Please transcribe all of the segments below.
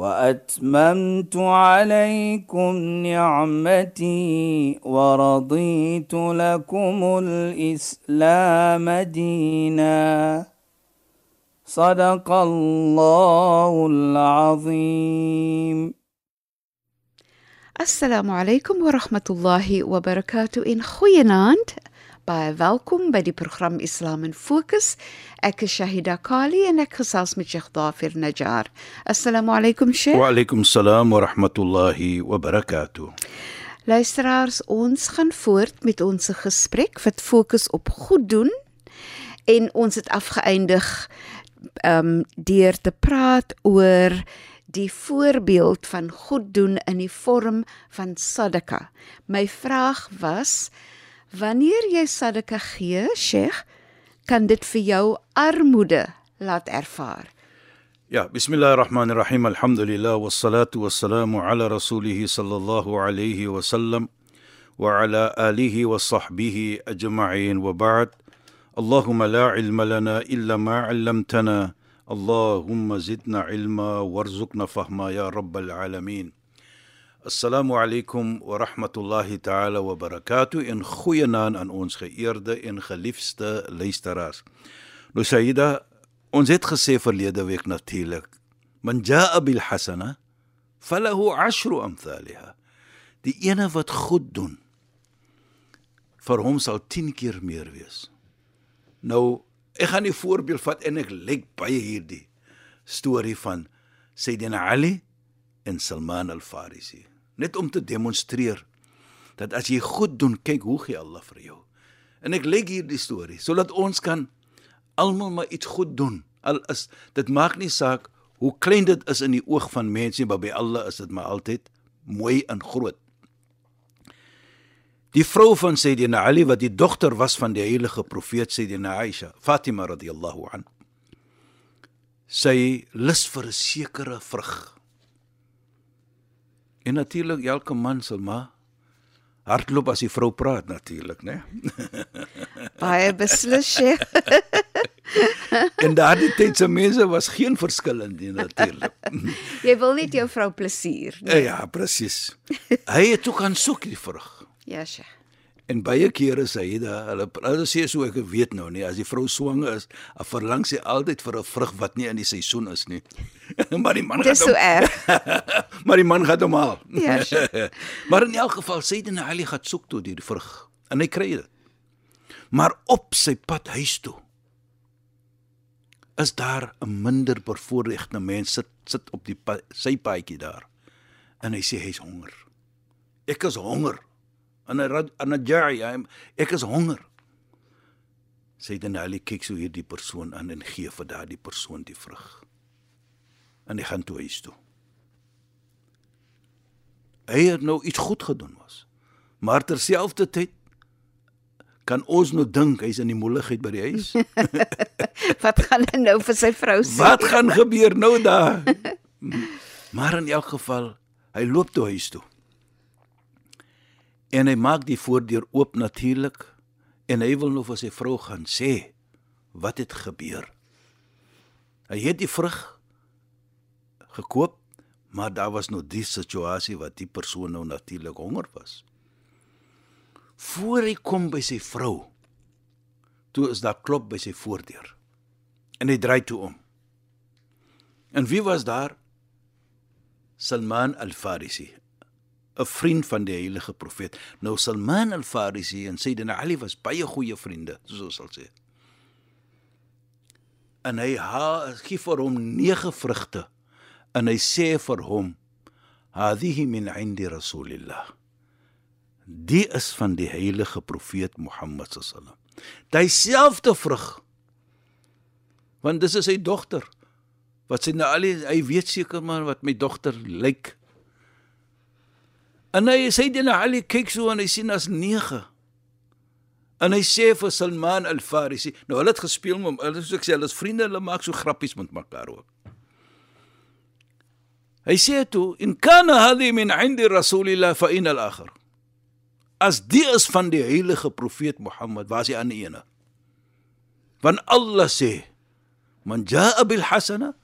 وأتممت عليكم نعمتي ورضيت لكم الإسلام دينا. صدق الله العظيم. السلام عليكم ورحمة الله وبركاته. إن خوينانت Baie welkom by die program Islam in Fokus. Ek is Shahida Kali en ek gesels met Sheikh Dafir Najjar. Assalamu alaykum Sheikh. Wa alaykum salaam wa rahmatullahi wa barakatuh. Luisteraars, ons gaan voort met ons gesprek wat fokus op goed doen en ons het afgeëindig um deur te praat oor die voorbeeld van goed doen in die vorm van sadaka. My vraag was wanneer jy sadaka gee, Sheikh, kan dit vir jou armoede laat ervaar. Ja, bismillahirrahmanirrahim. Alhamdulillah wassalatu wassalamu ala rasulih sallallahu alayhi wa sallam wa ala alihi wa sahbihi ajma'in wa ba'd. اللهم لا علم لنا إلا ما علمتنا اللهم زدنا علما وارزقنا فهما يا رب العالمين Assalamu alaykum wa rahmatullahi ta'ala wa barakatuh en goeienaand aan ons geëerde en geliefde luisteraars. Nou Saida, ons het gesê verlede week natuurlik, man jaa bil hasana falahu ashru amthaliha. Die ene wat goed doen, vir hom sal 10 keer meer wees. Nou, ek gaan 'n voorbeeld vat en ek lek baie hierdie storie van Sayyidina Ali en Salman al-Farisi net om te demonstreer dat as jy goed doen, kyk hoe gee Allah vir jou. En ek lê hier die storie sodat ons kan almal maar iets goed doen. Al is dit maak nie saak hoe klein dit is in die oog van mense, maar by Allah is dit maar altyd mooi en groot. Die vrou van Sayyidina Ali wat die dogter was van die heilige profeet Sayyidina Aisha, Fatima radhiyallahu an. Sy lus vir 'n sekere vrug. En natuurlik elke man sal maar hardloop as die vrou praat natuurlik, né? Baie beslis, Sheikh. en daardie tyd se mense was geen verskil in die natuurlik. Jy wil net jou vrou plesier. Nee? Ja, presies. Hy het ook aan soek die vrug. Ja, Sheikh. En baie kere sê hy dat hulle hulle sê so ek weet nou nie as die vrou swanger is, verlang sy altyd vir 'n vrug wat nie in die seisoen is nie. maar die man gaan Dis so erg. maar die man gaan hom haal. Ja. Sure. maar in elk geval sê dit nou hy gaan soek toe die vrug en hy kry dit. Maar op sy pad huis toe is daar 'n minder bevoorregte mens sit sit op die pa, sy paadjie daar. En hy sê hy's honger. Ek is honger en 'n en 'n jai ek is honger. Sê dan hulle kyk so hierdie persoon aan en gee vir daardie persoon die vrug. En hy gaan toe huis toe. Hy het nou iets goed gedoen was. Maar terselfdertyd kan ons nou dink hy's in die moeilikheid by die huis. Wat gaan hy nou vir sy vrou sê? Wat gaan gebeur nou daar? Maar in elk geval hy loop toe huis toe En hy maak die voordeur oop natuurlik en hy wil nou vir sy vrou gaan sê wat het gebeur. Hy het die vrug gekoop, maar daar was nou die situasie wat die persoon nou natuurlik honger was. Voor hy kom by sy vrou, toe is daar klop by sy voordeur. En hy draai toe om. En wie was daar? Salman al-Farisi, 'n vriend van die heilige profeet. Nou Salman al-Farisi en Sayyidina Ali was baie goeie vriende, soos ons sal sê. En hy ha gee vir hom nege vrugte en hy sê vir hom: "Hadhihi min 'indi Rasulillah." Die is van die heilige profeet Mohammed sallam. Daai selfde vrug. Want dis is sy dogter. Wat sy nou al hy weet seker maar wat my dogter lyk. En hy sê dit na Ali kyk so en hy sien as 9. En hy sê vir Salman al-Farisi, nou hulle het gespeel met hom, hulle soos ek sê, hulle is vriende, hulle maak so grappies met mekaar ook. Hy sê toe, "In kana hadhi min 'indi Rasulillah fa in al-akhir." As die is van die heilige profeet Mohammed, waar is die ander ene? Want Allah sê, "Man jaa bil hasana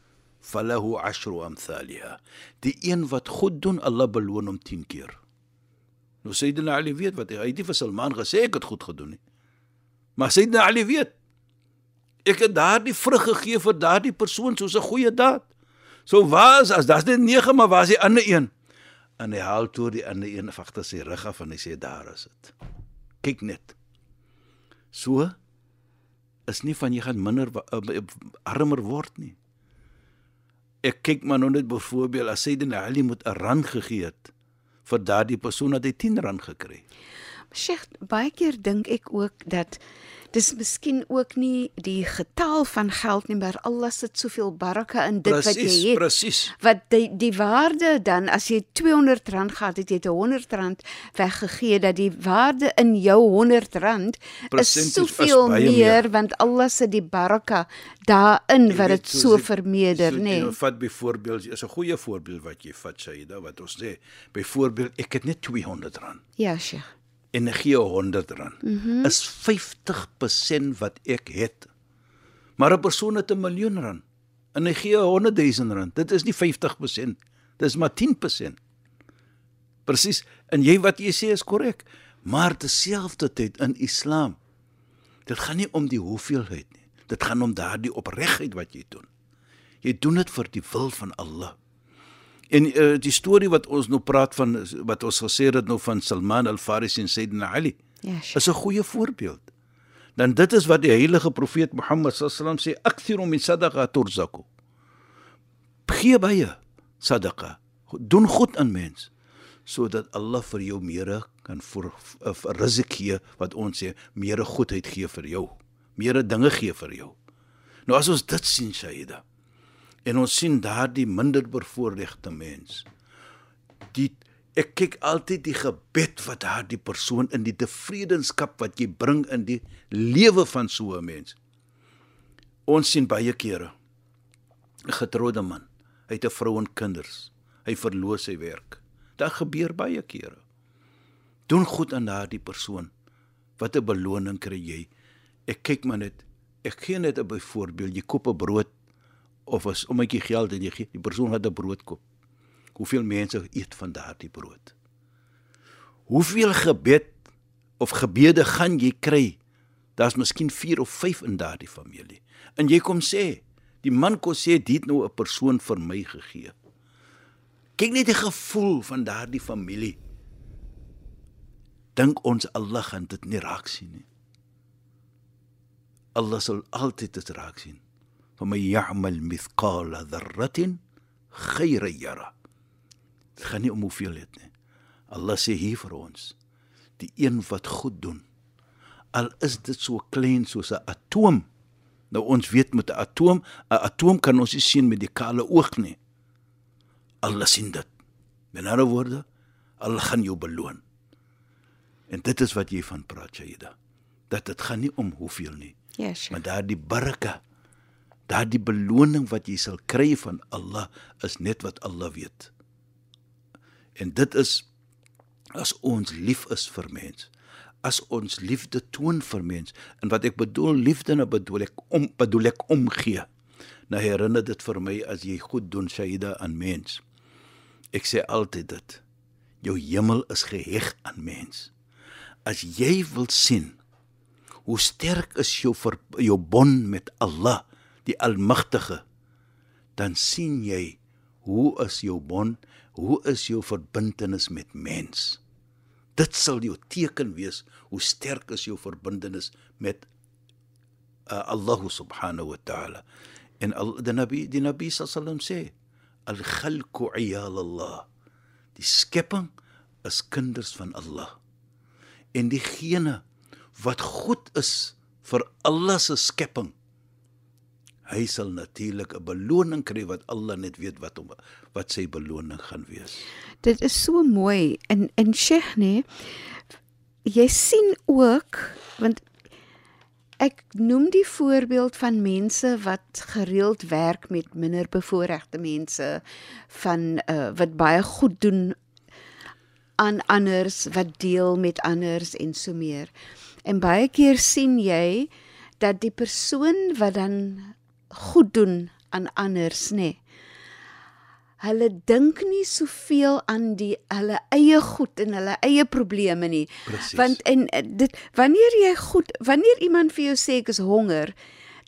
falahu ashru amthaliha." Die een wat goed doen, Allah beloon hom 10 keer. Nou Sayyidina Ali weet wat hy, hy het nie vir Salman gesê ek het goed gedoen nie. Maar Sayyidina Ali weet ek het daardie vrug gegee vir daardie persoon soos 'n goeie daad. So was as daar's net 9 maar waar is die ander een? En hy haal toe die ander een agter sy rug af en hy sê daar is dit. Kyk net. So is nie van jy gaan minder uh, armer word nie. Ek kyk maar nou net byvoorbeeld as Sayyidina Ali moet 'n rand gegee het vir daardie persoon het hy 10 rand gekry. Sheikh, baie keer dink ek ook dat dis miskien ook nie die getal van geld nie, maar Allah sit soveel baraka in dit Precies, wat jy het. Presies. Wat die die waarde dan as jy 200 rand gehad het, jy het 100 rand weggegee dat die waarde in jou 100 rand is Percentage is soveel baie meer, meer. want Allah sit die baraka daarin wat dit so vermeerder, so, nê. Nee. Vat byvoorbeeld, is 'n goeie voorbeeld wat jy vat Shaida wat ons sê. Byvoorbeeld, ek het net 200 rand Ja, Sheikh. En gee 100 rand. Mm -hmm. Is 50% wat ek het. Maar 'n persoon het 'n miljoen rand en hy gee 100 000 rand. Dit is nie 50%, dis maar 10%. Presies. En jy wat jy sê is korrek. Maar terselfdertyd in Islam dit gaan nie om die hoeveelheid nie. Dit gaan om daardie opregtheid wat jy doen. Jy doen dit vir die wil van Allah. En uh, die storie wat ons nou praat van wat ons gesê het nou van Salman al-Farisi en Sayyidina Ali Ja, Sheikh. is 'n goeie voorbeeld. Dan dit is wat die heilige profeet Mohammed sallam sê, "Akthiru min sadaqa turzaku." Gee baie sadaqa. Doen goed aan mens sodat Allah vir jou meer kan vir, vir risik gee wat ons sê, meer goedheid gee vir jou, meer dinge gee vir jou. Nou as ons dit sien, Shaida, en ons sien daardie minder bevoorregte mens, die ek kyk altyd die gebed wat daardie persoon in die tevredenskap wat jy bring in die lewe van so 'n mens. Ons sien baie kere 'n getroude man, hy het 'n vrou en kinders, hy verloor sy werk. Dit gebeur baie kere. Doen goed aan daardie persoon. Wat 'n beloning kry jy? Ek kyk maar net. Ek gee net 'n byvoorbeeld, jy koop 'n brood of 'n ommetjie geld en jy gee die persoon wat 'n brood koop. Hoeveel mense eet van daardie brood? Hoeveel gebed of gebede gaan jy kry? Daar's miskien 4 of 5 in daardie familie. En jy kom sê, die man kom sê dit nou 'n persoon vir my gegee. Kyk net die gevoel van daardie familie. Dink ons Allah gaan dit nie raak sien nie. Allah sal altyd dit raak sien. Faman ya'mal mithqala dharratin khayran yara. Dit gaan nie om hoeveel het nie. Allah sê hier vir ons, die een wat goed doen, al is dit so klein soos 'n atoom. Nou ons weet met 'n atoom, 'n atoom kan ons nie sien met die kale oog nie. Allah sien dit. Met ander woorde, Allah gaan jou beloon. En dit is wat jy van praat, Shaida. Dat dit gaan nie om hoeveel nie, Ja, Sheikh. maar daardie baraka, daardie beloning wat jy sal kry van Allah is net wat Allah weet. En dit is as ons lief is vir mens, as ons liefde toon vir mens. En wat ek bedoel liefde, nou bedoel ek om bedoel ek omgee. Nou herinner dit vir my as jy goed doen Shaida aan mens. Ek sê altyd dit. Jou hemel is geheg aan mens. As jy wil sien hoe sterk is jou ver, jou bond met Allah, die Almagtige, dan sien jy hoe is jou bond, hoe is jou verbintenis met mens. Dit sal jou teken wees hoe sterk is jou verbintenis met uh, Allah subhanahu wa ta'ala. En al, die Nabi die Nabi sallam sê al-khalqu 'iyal Allah. Die skepping is kinders van Allah. En diegene wat goed is vir Allah se skepping hy sal natuurlik 'n beloning kry wat Allah net weet wat hom wat sy beloning gaan wees. Dit is so mooi in in Sheikh nee. Jy sien ook want ek noem die voorbeeld van mense wat gereeld werk met minderbevoorregte mense van uh, wat baie goed doen aan anders wat deel met anders en so meer. En baie keer sien jy dat die persoon wat dan goed doen aan anders, nê. Nee, hulle dink nie soveel aan die hulle eie goed en hulle eie probleme nie. Presies. Want en eh, dit wanneer jy goed, wanneer iemand vir jou sê ek is honger,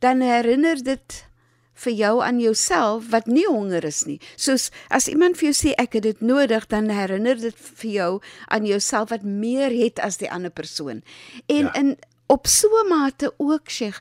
dan herinner dit vir jou aan jouself wat nie honger is nie. Soos as iemand vir jou sê ek het dit nodig, dan herinner dit vir jou aan jouself wat meer het as die ander persoon. En Ja. in op so 'n mate ook sê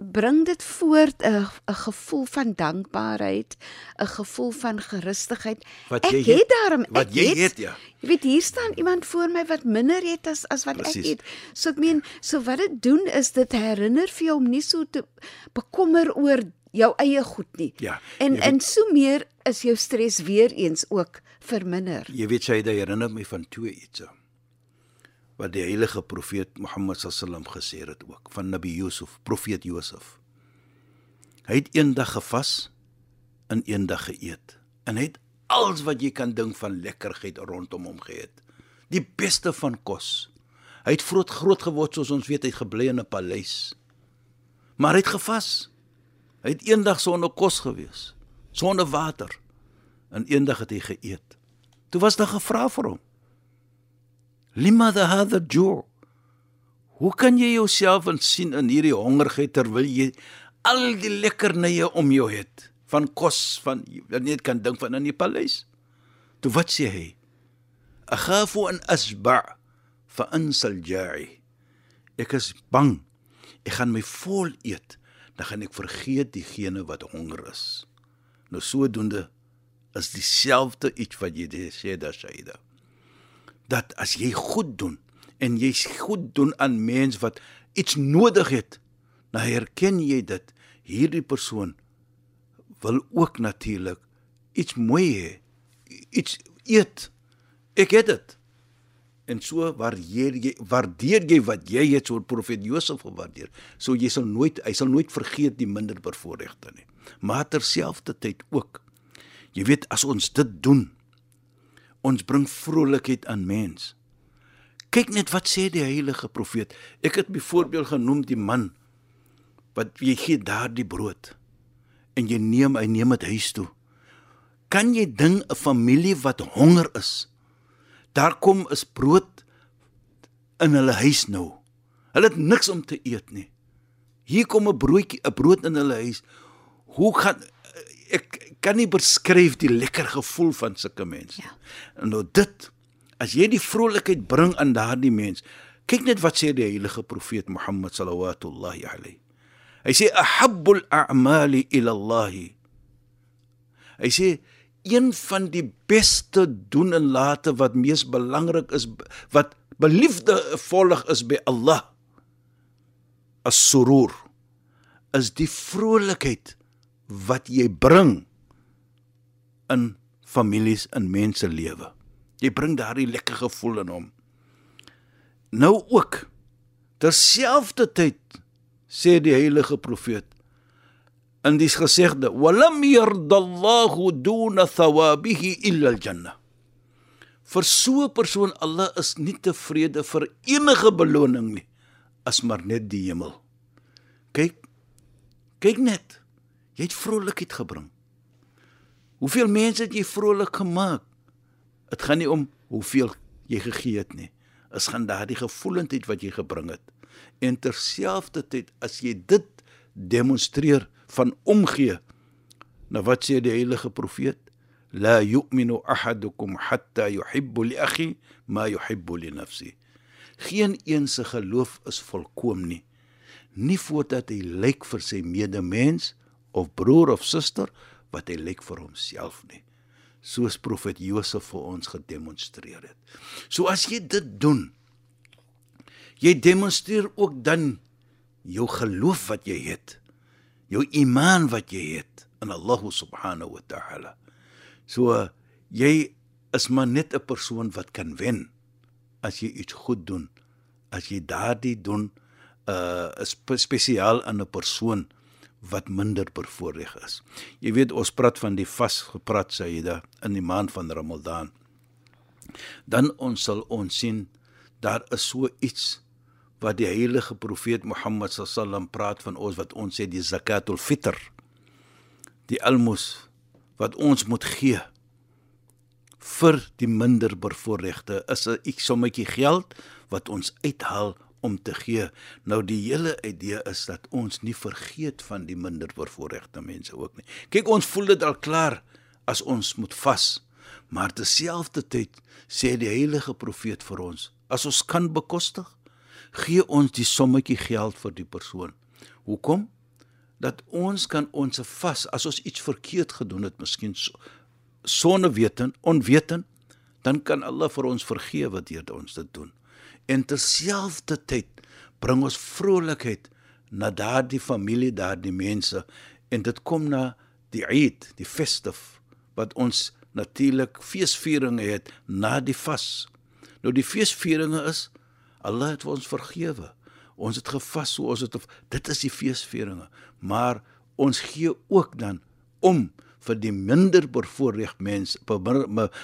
bring dit voort 'n 'n gevoel van dankbaarheid, 'n gevoel van gerustigheid. Wat ek jy het het, daarom wat ek jy het, het, ja. Jy weet hier staan iemand voor my wat minder het as as wat Precies. ek het. So ek meen, so wat dit doen is dit herinner vir jou om nie so te bekommer oor jou eie goed nie. Ja, En jy weet- en so meer is jou stres weer eens ook verminder. Jy weet dit herinner my van twee iets. Wat die heilige profeet Mohammed sallam gesê het ook van Nabi Yusuf, profeet Josef. Hy het eendag gevas en eendag geëet. En hy het alles wat jy kan dink van lekkerheid rondom hom geëet. Die beste van kos. Hy het groot groot geword soos ons weet hy het gebly in 'n paleis. Maar hy het gevas. Hy het eendag sonder kos gewees, sonder water. En eendag het hy geëet. Toe was daar gevra vir hom. Limadha hadha ju'? Hoe kan jy jouself in sien in hierdie hongerigheid terwyl jy al die lekkernye om jou het van kos van wat net kan dink van in die paleis? Toe wat sê hy? Akhafu an asba' fa ansal ja'i. Ek is bang. Ek gaan my vol eet, dan gaan ek vergeet diegene wat honger is. Nou sodoende is dieselfde iets wat jy sê daar Saida. Dat as jy goed doen en jy goed doen aan mens wat iets nodig het, dan herken jy dit hierdie persoon wil ook natuurlik iets mooi hê, iets eet. Ek het dit. En so waardeer jy waardeer jy wat jy het so profeet Josef gewaardeer. So jy sal nooit hy sal nooit vergeet die minder bevoorregte nie. Maar terselfdertyd ook jy weet as ons dit doen ons bring vrolikheid aan mens. Kyk net wat sê die heilige profeet. Ek het byvoorbeeld genoem die man wat jy gee daardie brood en jy neem hy neem dit huis toe. Kan jy ding 'n familie wat honger is? Daar kom is brood in hulle huis nou. Hulle het niks om te eet nie. Hier kom 'n broodjie, 'n brood in hulle huis. Hoe gaan ek kan nie beskryf die lekker gevoel van sulke mense. Ja. En nou dit as jy die vrolikheid bring aan daardie mens. Kyk net wat sê die heilige profeet Mohammed sallallahu alayhi. Hy sê ahabbul a'mali ila Allah. Hy sê een van die beste doen en late wat mees belangrik is wat beliefde volg is by Allah as-surur is die vrolikheid wat jy bring in families en mense lewe. Jy bring daardie lekker gevoel in hom. Nou ook terselfdertyd sê die heilige profeet in die gesegde walam yardallahu duna thawabihi illa al-jannah vir so 'n persoon Allah is nie tevrede vir enige beloning nie as maar net die hemel kyk kyk net jy het vrolikheid gebring. Hoeveel mense het jy vrolik gemaak dit gaan nie om hoeveel jy gegee het nie. Is gaan daardie gevoelendheid wat jy gebring het. En terselfdertyd as jy dit demonstreer van omgee nou wat sê die heilige profeet la yu'minu ahadukum hatta yuhibbu li akhi ma yuhibbu li nafsi. Geen een se geloof is volkoem nie. Nie voordat hy lyk vir sy medemens of broer of suster wat hy lyk vir homself nie soos profet Josef vir ons gedemonstreer het so as jy dit doen jy demonstreer ook dan jou geloof wat jy het jou iman wat jy het in Allah subhanahu wa ta'ala. So jy is maar net 'n persoon wat kan wen as jy iets goed doen. As jy daardie doen uh spe spesiaal aan 'n persoon wat minder bevoordeel is. Jy weet ons praat van die vas gepraat Saida in die maand van Ramadan. Dan ons sal ons sien daar is so iets wat die heilige profeet Mohammed sallam praat van ons wat ons sê die zakatul fitr die almos wat ons moet gee vir die minder bevoorregte is 'n ek sommetjie geld wat ons uithaal om te gee. Nou die hele idee is dat ons nie vergeet van die minder bevoorregte mense ook nie. Kyk ons voel dit al klaar as ons moet vas. Maar terselfdertyd sê die heilige profeet vir ons, as ons kan bekostig, gee ons die sommetjie geld vir die persoon. Hoekom? Dat ons kan ons vas as ons iets verkeerd gedoen het, miskien sonder weten, onweten, dan kan Allah vir ons vergewe deur ons dit doen. En terselfdertyd bring ons vrolikheid na daardie familie, daardie mense en dit kom na die Eid, die festive wat ons natuurlik feesvieringe het na die vas. Nou die feesvieringe is Allah het ons vergewe. Ons het gevas so ons het dit is die feesvieringe. Maar ons gee ook dan om vir die minder bevoorregte mense,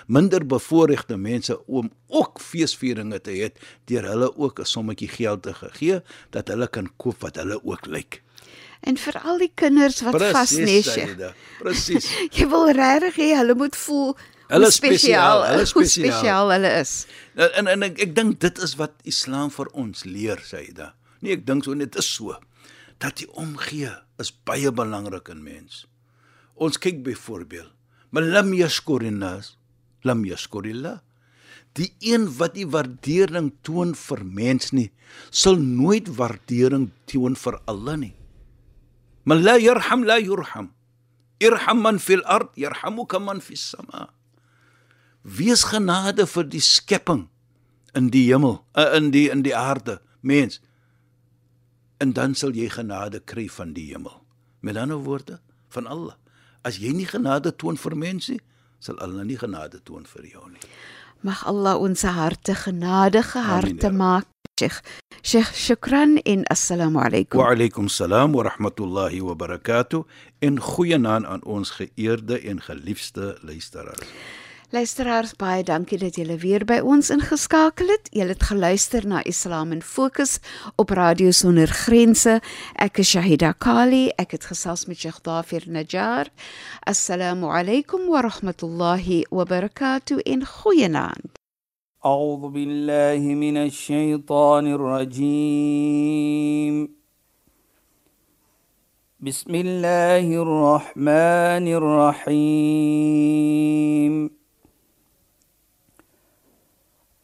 minder bevoorregte mense om ook feesvieringe te hê deur hulle ook 'n sommetjie geld te gee dat hulle kan koop wat hulle ook lyk. En vir al die kinders wat vasnees. Presies. Jy wil regtig hê hulle moet voel Hulle spesiaal, hulle spesiaal, spesiaal hulle is. En en, en ek, ek dink dit is wat Islam vir ons leer, Saida. Nee, ek dink so net is so dat die omgee is baie belangrik in mens. Ons kyk byvoorbeeld, "Malam yashkurinnas, lam yashkurillah." Die een wat die waardering toon vir mens nie, sal nooit waardering toon vir Allah nie. Man la yarham la yurham. Irham man fil ard yarhamuka man fis samaa. Wees genade vir die skepping in die hemel, uh, in die in die aarde, mens. En dan sal jy genade kry van die hemel. Met ander woorde, van Allah. As jy nie genade toon vir mense, sal Allah nie genade toon vir jou nie. Mag Allah ons harte genadige harte Amin, maak. Sheikh, Sheikh, shukran en assalamu alaykum. Wa alaykum salaam wa rahmatullahi wa barakatuh. En goeienaand aan ons geëerde en geliefde luisteraars. Luisteraars, baie dankie dat julle weer by ons ingeskakel het. Julle het geluister na Islam in Fokus op Radio Sonder Grense. Ek is Shahida Kali. Ek het gesels met Sheikh Dafir Najjar. Assalamu alaykum wa rahmatullahi wa barakatuh in goeienaand. أعوذ بالله من الشيطان الرجيم بسم الله الرحمن الرحيم